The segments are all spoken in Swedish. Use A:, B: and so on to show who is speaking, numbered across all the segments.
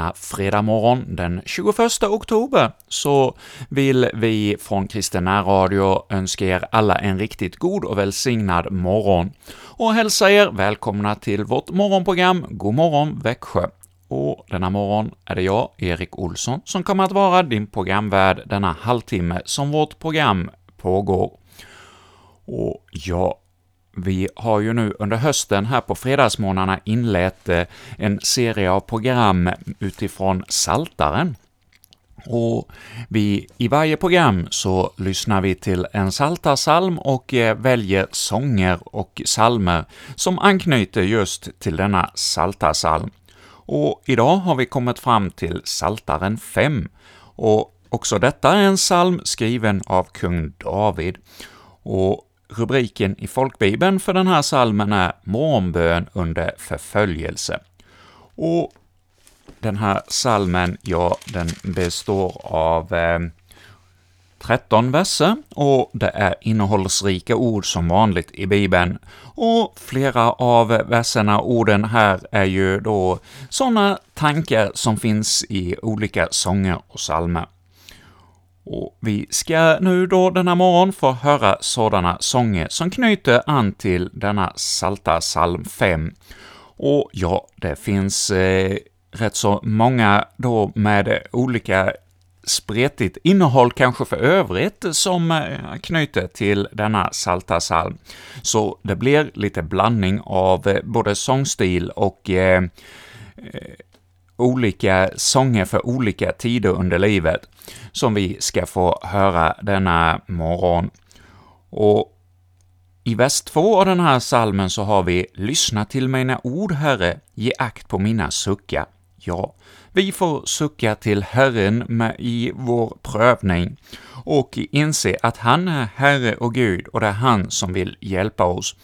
A: Denna fredag morgon den 21 oktober så vill vi från Kristen Radio önska er alla en riktigt god och välsignad morgon och hälsa er välkomna till vårt morgonprogram God morgon Växjö. Och denna morgon är det jag, Erik Olsson, som kommer att vara din programvärd denna halvtimme som vårt program pågår. Och ja, vi har ju nu under hösten här på fredagsmorgnarna inlett eh, en serie av program utifrån Saltaren. Och vi, i varje program så lyssnar vi till en saltarsalm och eh, väljer sånger och salmer som anknyter just till denna saltarsalm. Och idag har vi kommit fram till Saltaren 5, och också detta är en psalm skriven av kung David. Och Rubriken i folkbibeln för den här salmen är ”Morgonbön under förföljelse”. Och den här salmen, ja, den består av eh, 13 verser, och det är innehållsrika ord som vanligt i Bibeln. Och flera av verserna, orden här, är ju då sådana tankar som finns i olika sånger och psalmer. Och vi ska nu då denna morgon få höra sådana sånger som knyter an till denna Salta psalm 5. Och ja, det finns eh, rätt så många då med olika spretigt innehåll kanske för övrigt som eh, knyter till denna Salta psalm. Så det blir lite blandning av eh, både sångstil och eh, eh olika sånger för olika tider under livet som vi ska få höra denna morgon. Och i vers 2 av den här salmen så har vi ”Lyssna till mina ord, Herre, ge akt på mina suckar”. Ja, vi får sucka till Herren med i vår prövning och inse att han är Herre och Gud och det är han som vill hjälpa oss.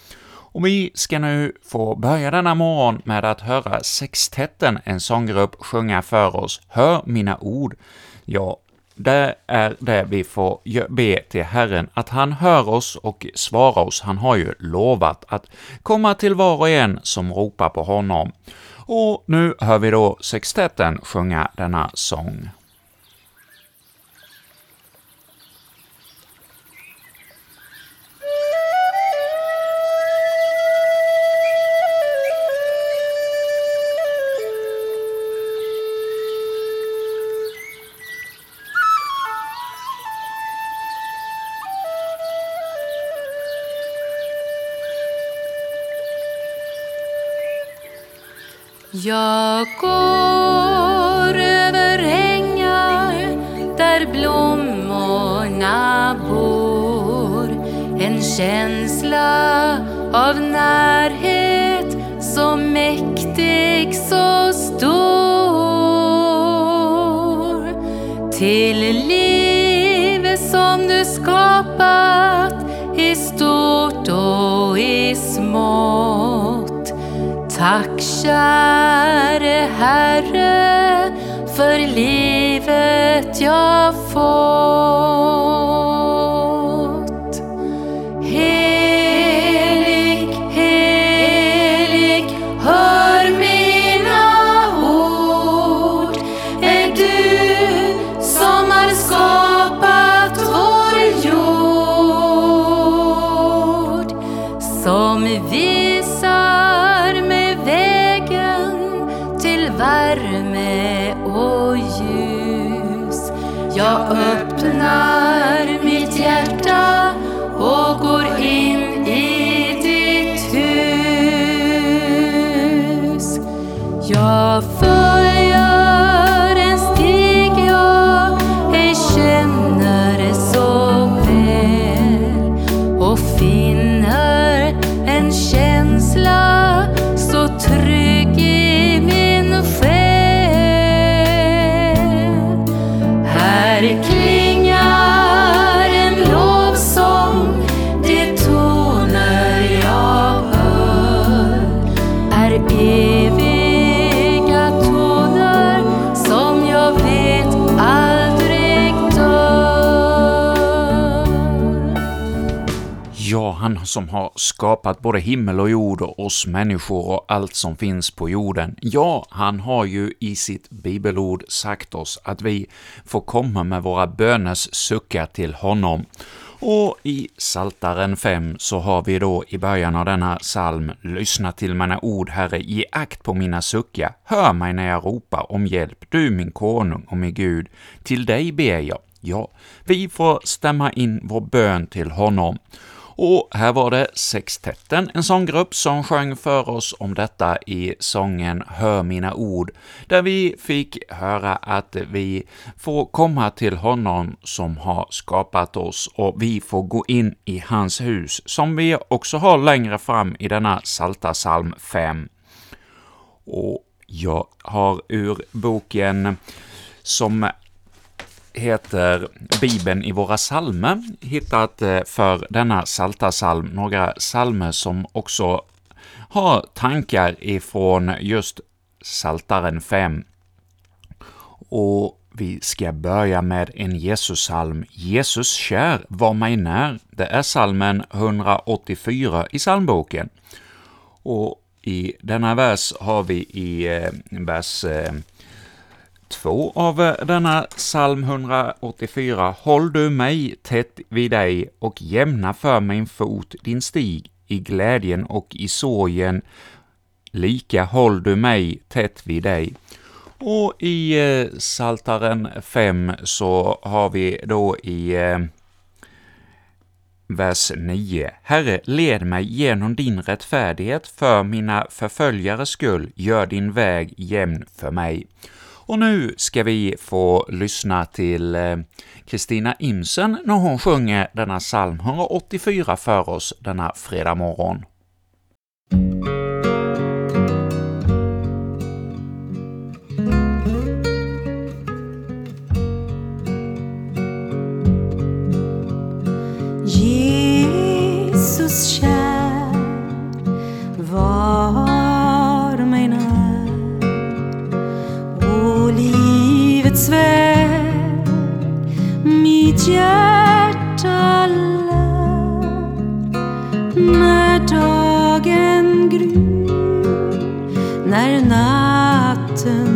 A: Och vi ska nu få börja denna morgon med att höra Sextetten, en sånggrupp, sjunga för oss ”Hör mina ord”. Ja, det är det vi får be till Herren, att han hör oss och svarar oss. Han har ju lovat att komma till var och en som ropar på honom. Och nu hör vi då sextetten sjunga denna sång.
B: Tack käre Herre för livet jag fått.
A: Han som har skapat både himmel och jord och oss människor och allt som finns på jorden. Ja, han har ju i sitt bibelord sagt oss att vi får komma med våra böners suckar till honom. Och i Saltaren 5 så har vi då i början av denna psalm ”Lyssna till mina ord, Herre, ge akt på mina suckar, hör mig när jag ropar om hjälp, du min konung och min Gud, till dig ber jag, Ja, vi får stämma in vår bön till honom. Och här var det Sextetten, en sånggrupp, som sjöng för oss om detta i sången ”Hör mina ord”, där vi fick höra att vi får komma till honom som har skapat oss, och vi får gå in i hans hus, som vi också har längre fram i denna Salta psalm 5. Och jag har ur boken som heter Bibeln i våra salmer hittat eh, för denna salta salm några salmer som också har tankar ifrån just Saltaren 5. Och vi ska börja med en Jesussalm. Jesus kär, var mig när. Det är salmen 184 i psalmboken. Och i denna vers har vi i eh, vers eh, eh, två av eh, denna psalm 184. Håll du mig tätt vid dig och jämna för min fot din stig i glädjen och i sorgen. Lika håll du mig tätt vid dig. Och i eh, Saltaren 5 så har vi då i eh, vers 9. Herre, led mig genom din rättfärdighet för mina förföljares skull, gör din väg jämn för mig. Och nu ska vi få lyssna till eh, Kristina Imsen när hon sjunger denna psalm 184 för oss denna fredag morgon.
C: Livets väg mitt hjärta lär när dagen gryr, när natten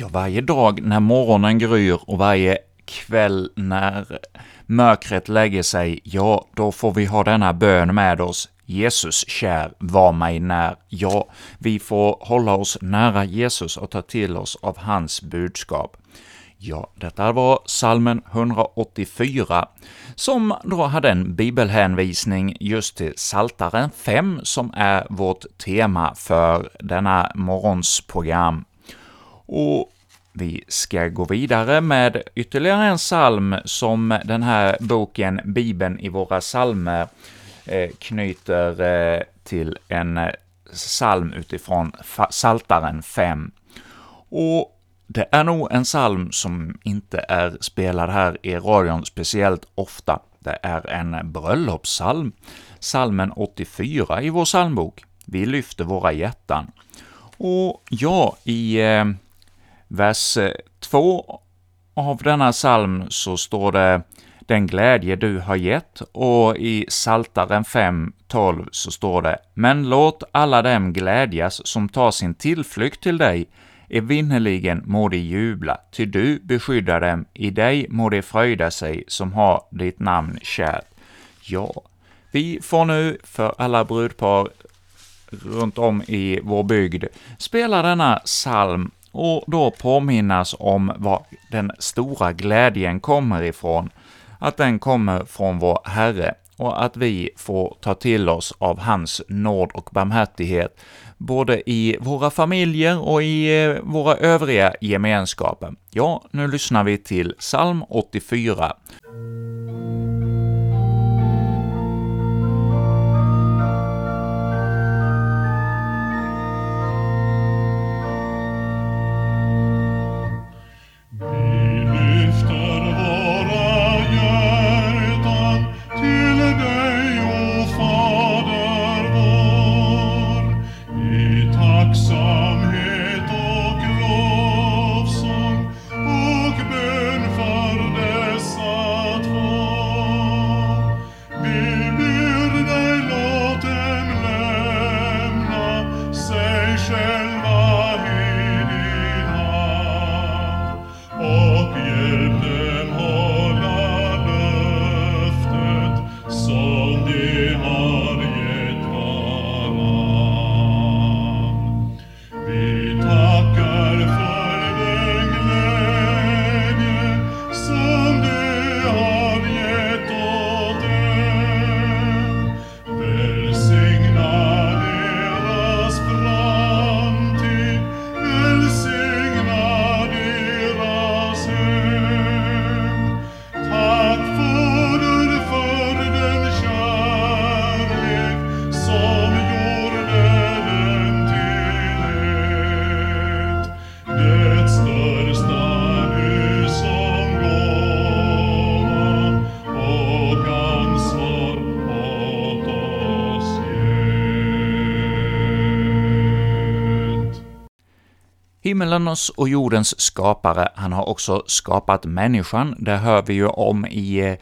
A: Ja, varje dag när morgonen gryr och varje kväll när mörkret lägger sig, ja, då får vi ha denna bön med oss. Jesus kär, var mig när. Ja, vi får hålla oss nära Jesus och ta till oss av hans budskap. Ja, detta var salmen 184, som då hade en bibelhänvisning just till Saltaren 5, som är vårt tema för denna morgons program. Och vi ska gå vidare med ytterligare en psalm som den här boken Bibeln i våra psalmer eh, knyter eh, till en psalm utifrån Saltaren 5. Och det är nog en psalm som inte är spelad här i radion speciellt ofta. Det är en bröllopssalm, salmen 84 i vår psalmbok. Vi lyfter våra hjärtan. Och ja, i eh, vers eh, 2 av denna psalm så står det ”Den glädje du har gett” och i Saltaren 5.12 så står det ”Men låt alla dem glädjas som tar sin tillflykt till dig, evinnerligen må de jubla, ty du beskyddar dem, i dig må de fröjda sig som har ditt namn kärt. Ja, vi får nu för alla brudpar runt om i vår bygd spela denna psalm och då påminnas om var den stora glädjen kommer ifrån, att den kommer från vår Herre och att vi får ta till oss av hans nåd och barmhärtighet, både i våra familjer och i eh, våra övriga gemenskaper. Ja, nu lyssnar vi till psalm 84. Himmelens och jordens skapare, han har också skapat människan. Det hör vi ju om i eh,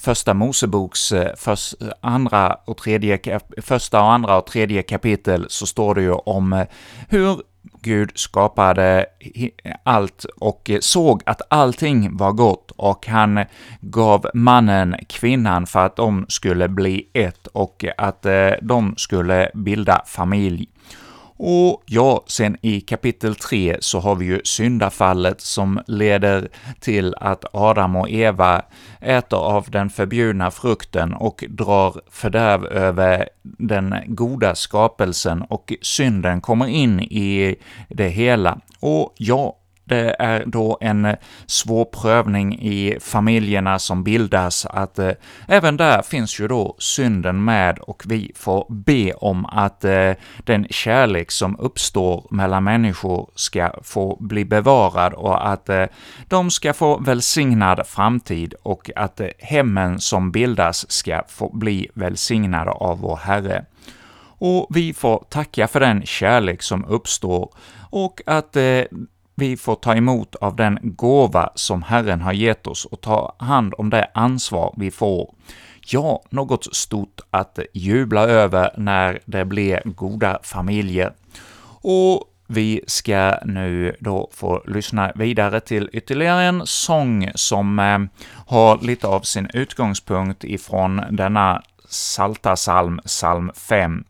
A: Första Moseboks eh, först, andra och tredje, första och andra och tredje kapitel så står det ju om eh, hur Gud skapade allt och såg att allting var gott och han gav mannen kvinnan för att de skulle bli ett och att de skulle bilda familj. Och ja, sen i kapitel 3 så har vi ju syndafallet som leder till att Adam och Eva äter av den förbjudna frukten och drar fördärv över den goda skapelsen och synden kommer in i det hela. Och ja, det är då en svår prövning i familjerna som bildas, att eh, även där finns ju då synden med och vi får be om att eh, den kärlek som uppstår mellan människor ska få bli bevarad och att eh, de ska få välsignad framtid och att eh, hemmen som bildas ska få bli välsignade av vår Herre. Och vi får tacka för den kärlek som uppstår och att eh, vi får ta emot av den gåva som Herren har gett oss och ta hand om det ansvar vi får. Ja, något stort att jubla över när det blir goda familjer. Och vi ska nu då få lyssna vidare till ytterligare en sång som eh, har lite av sin utgångspunkt ifrån denna Salta-salm, psalm 5.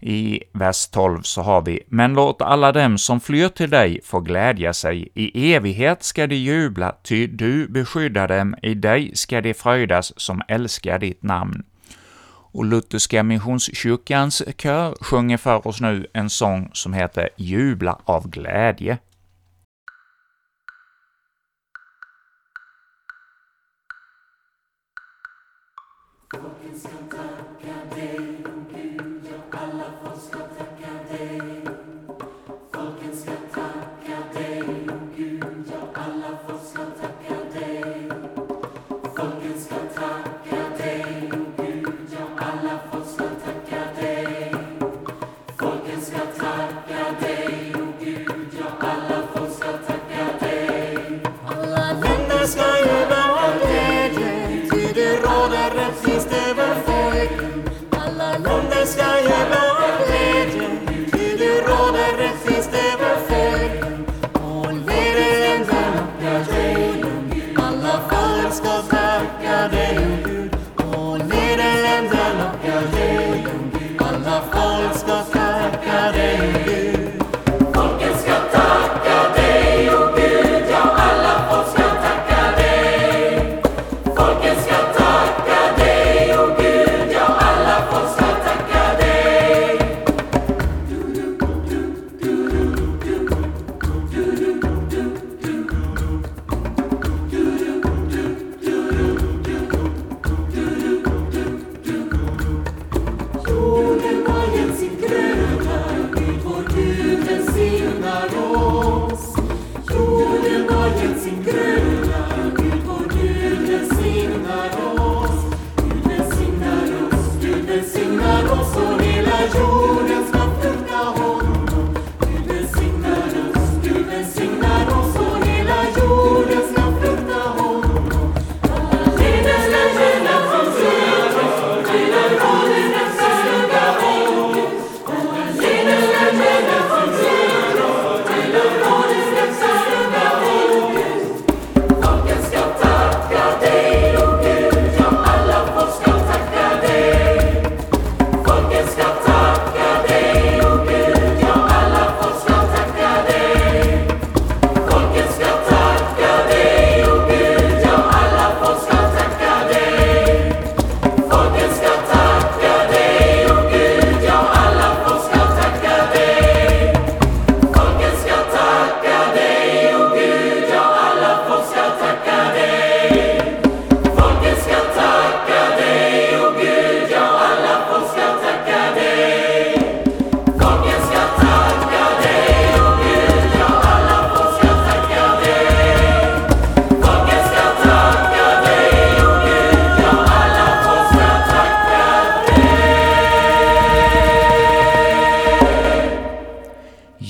A: I vers 12 så har vi ”Men låt alla dem som flyr till dig få glädja sig, i evighet ska de jubla, ty du beskyddar dem, i dig ska de fröjdas som älskar ditt namn.” Och Lutherska Missionskyrkans kör sjunger för oss nu en sång som heter ”Jubla av glädje”.
B: Folken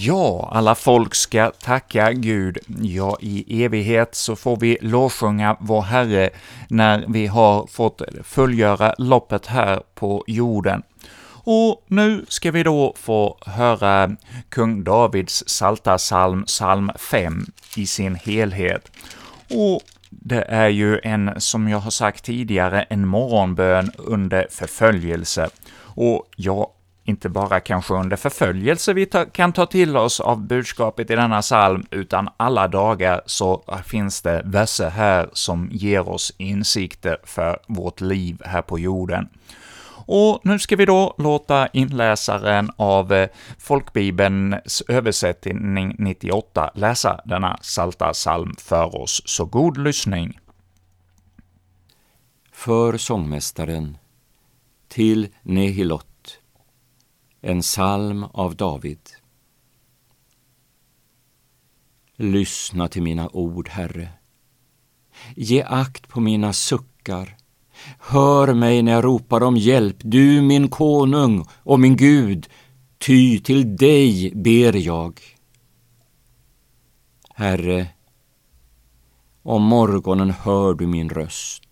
B: Ja, alla folk ska tacka Gud. Ja,
A: i evighet så får vi lovsjunga vår Herre när vi har fått fullgöra loppet här på jorden. Och nu ska vi då få höra kung Davids salta psalm, psalm 5, i sin helhet. Och det är ju en, som jag har sagt tidigare, en morgonbön under förföljelse. Och jag inte bara kanske under förföljelse vi ta, kan ta till oss av budskapet i denna psalm, utan alla dagar så finns det verser här som ger oss insikter för vårt liv här på jorden. Och nu ska vi då låta inläsaren av eh, Folkbibelns översättning 98 läsa denna salta psalm för oss, så god lyssning.
D: För sångmästaren till Nehilot en psalm av David. Lyssna till mina ord, Herre. Ge akt på mina suckar. Hör mig när jag ropar om hjälp, du min konung och min Gud, ty till dig ber jag. Herre, om morgonen hör du min röst.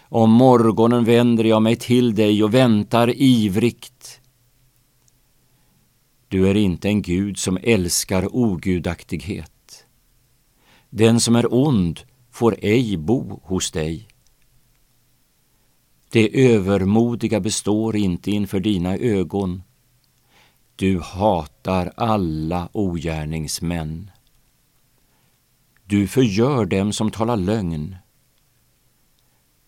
D: Om morgonen vänder jag mig till dig och väntar ivrigt. Du är inte en Gud som älskar ogudaktighet. Den som är ond får ej bo hos dig. Det övermodiga består inte inför dina ögon. Du hatar alla ogärningsmän. Du förgör dem som talar lögn.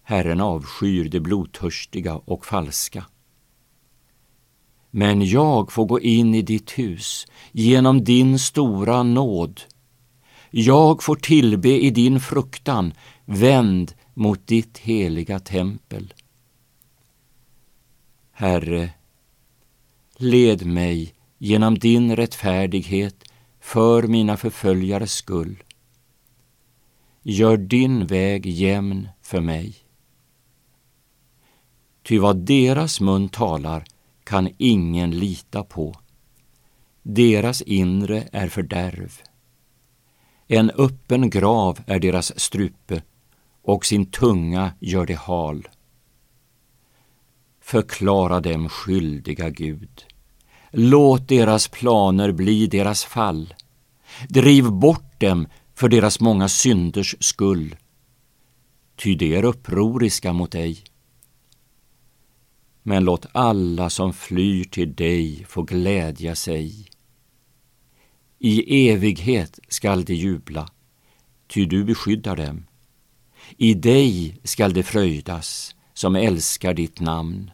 D: Herren avskyr det blodtörstiga och falska. Men jag får gå in i ditt hus genom din stora nåd. Jag får tillbe i din fruktan, vänd mot ditt heliga tempel. Herre, led mig genom din rättfärdighet för mina förföljares skull. Gör din väg jämn för mig. Ty vad deras mun talar kan ingen lita på. Deras inre är fördärv. En öppen grav är deras strupe och sin tunga gör de hal. Förklara dem skyldiga, Gud. Låt deras planer bli deras fall. Driv bort dem för deras många synders skull. Ty de är upproriska mot dig. Men låt alla som flyr till dig få glädja sig. I evighet skall de jubla, ty du beskyddar dem. I dig skall de fröjdas, som älskar ditt namn.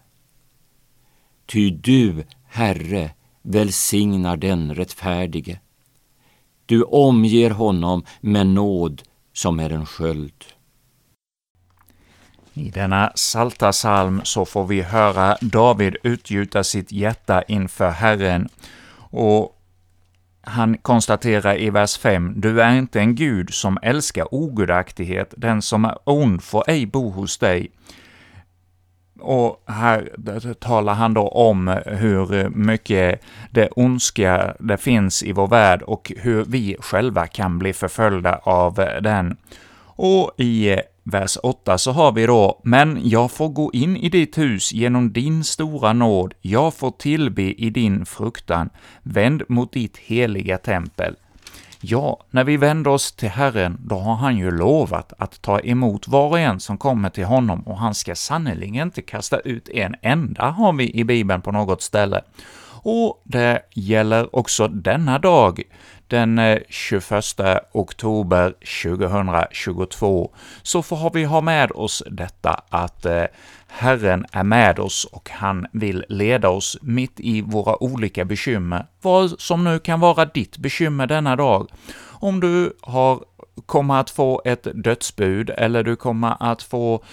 D: Ty du, Herre, välsignar den rättfärdige. Du omger honom med nåd som är en sköld.
A: I denna salta salm så får vi höra David utgjuta sitt hjärta inför Herren, och han konstaterar i vers 5, ”Du är inte en Gud som älskar ogudaktighet, den som är ond får ej bo hos dig.” Och här talar han då om hur mycket det ondska det finns i vår värld och hur vi själva kan bli förföljda av den. Och i vers 8 så har vi då ”Men jag får gå in i ditt hus genom din stora nåd, jag får tillbe i din fruktan, vänd mot ditt heliga tempel”. Ja, när vi vänder oss till Herren, då har han ju lovat att ta emot var och en som kommer till honom, och han ska sannerligen inte kasta ut en enda, har vi i Bibeln på något ställe. Och det gäller också denna dag, den eh, 21 oktober 2022, så får vi ha med oss detta att eh, Herren är med oss och han vill leda oss mitt i våra olika bekymmer, vad som nu kan vara ditt bekymmer denna dag. Om du har kommer att få ett dödsbud, eller du kommer att få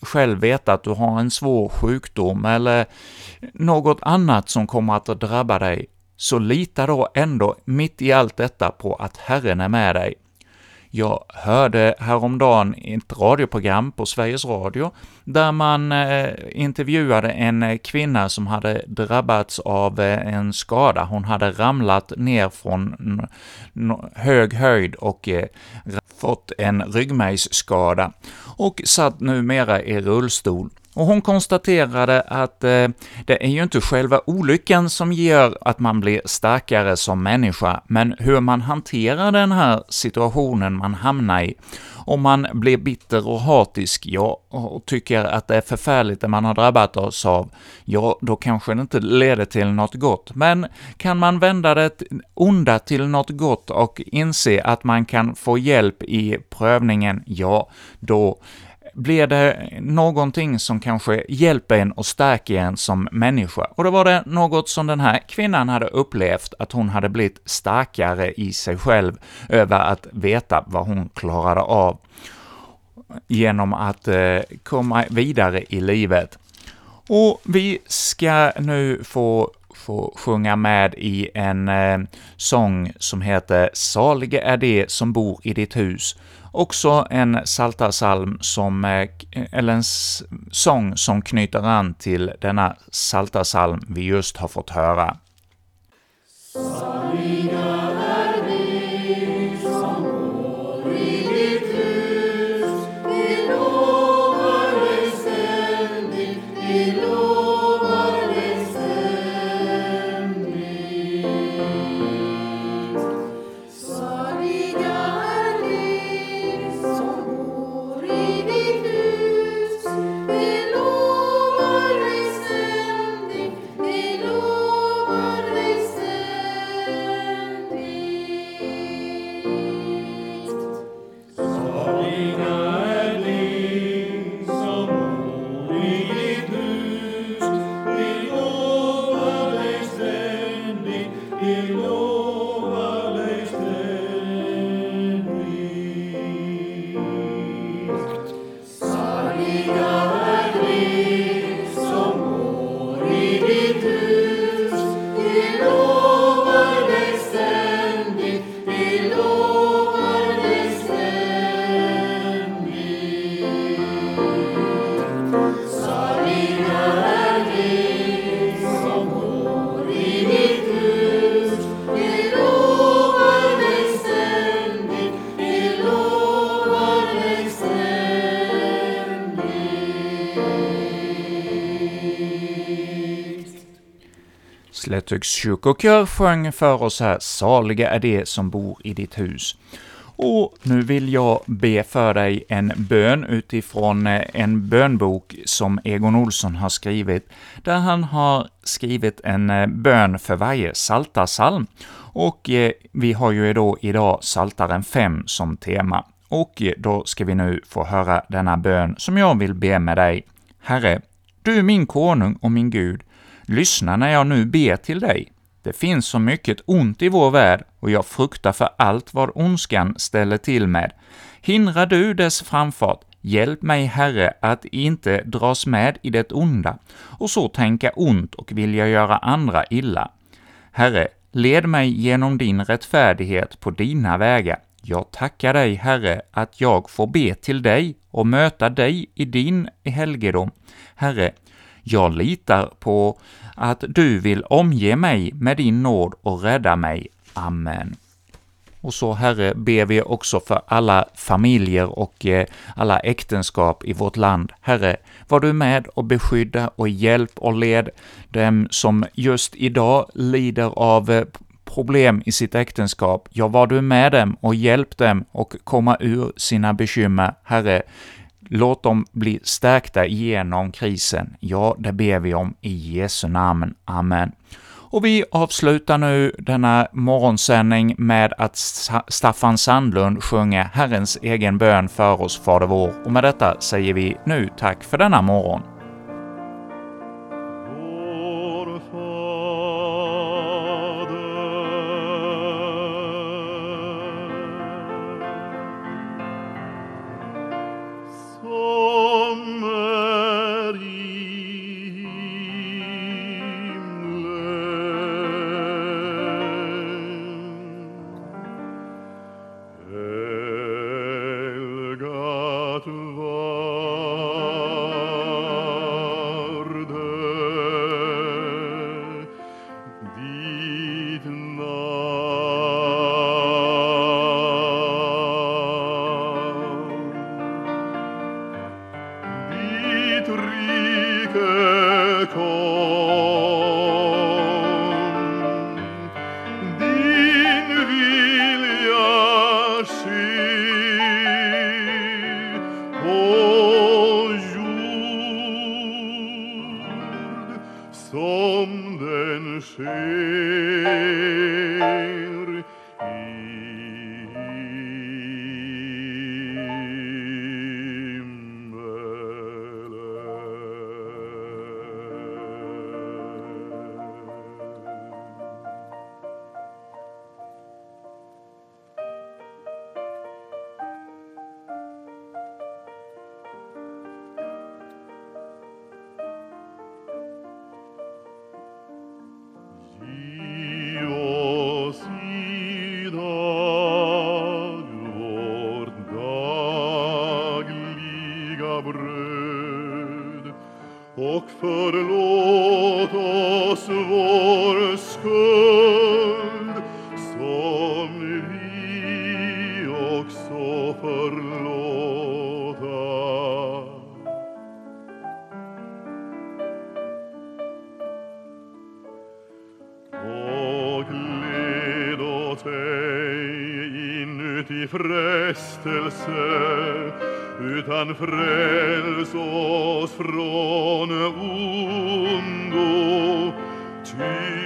A: själv veta att du har en svår sjukdom, eller något annat som kommer att drabba dig, så lita då ändå mitt i allt detta på att Herren är med dig. Jag hörde häromdagen ett radioprogram på Sveriges Radio, där man eh, intervjuade en eh, kvinna som hade drabbats av eh, en skada. Hon hade ramlat ner från hög höjd och eh, fått en ryggmärgsskada och satt numera i rullstol. Och hon konstaterade att eh, det är ju inte själva olyckan som gör att man blir starkare som människa, men hur man hanterar den här situationen man hamnar i. Om man blir bitter och hatisk, ja, och tycker att det är förfärligt det man har drabbat oss av, ja, då kanske det inte leder till något gott. Men kan man vända det onda till något gott och inse att man kan få hjälp i prövningen, ja, då blir det någonting som kanske hjälper en och stärker en som människa. Och då var det något som den här kvinnan hade upplevt, att hon hade blivit starkare i sig själv över att veta vad hon klarade av genom att eh, komma vidare i livet. Och vi ska nu få få sjunga med i en eh, sång som heter ”Saliga är de som bor i ditt hus”, Också en saltarsalm som, eh, eller en sång som knyter an till denna saltarsalm vi just har fått höra. Sorry. Kyrkokör sjöng för oss här ”Saliga är de som bor i ditt hus”. Och nu vill jag be för dig en bön utifrån eh, en bönbok som Egon Olsson har skrivit, där han har skrivit en eh, bön för varje saltarsalm. Och eh, vi har ju då idag Saltaren 5 som tema. Och då ska vi nu få höra denna bön som jag vill be med dig. Herre, du är min konung och min Gud. Lyssna när jag nu ber till dig. Det finns så mycket ont i vår värld och jag fruktar för allt vad ondskan ställer till med. Hindra du dess framfart, hjälp mig, Herre, att inte dras med i det onda och så tänka ont och vilja göra andra illa. Herre, led mig genom din rättfärdighet på dina vägar. Jag tackar dig, Herre, att jag får be till dig och möta dig i din helgedom. Herre, jag litar på att du vill omge mig med din nåd och rädda mig. Amen. Och så, Herre, ber vi också för alla familjer och eh, alla äktenskap i vårt land. Herre, var du med och beskydda och hjälp och led dem som just idag lider av eh, problem i sitt äktenskap. Ja, var du med dem och hjälp dem och komma ur sina bekymmer. Herre, Låt dem bli stärkta genom krisen. Ja, det ber vi om i Jesu namn. Amen. Och vi avslutar nu denna morgonsändning med att Staffan Sandlund sjunger Herrens egen bön för oss, Fader vår, och med detta säger vi nu tack för denna morgon.
E: Vår skuld som vi också förlåta. Och led oss ej inuti frestelse utan fräls oss från ondo tears.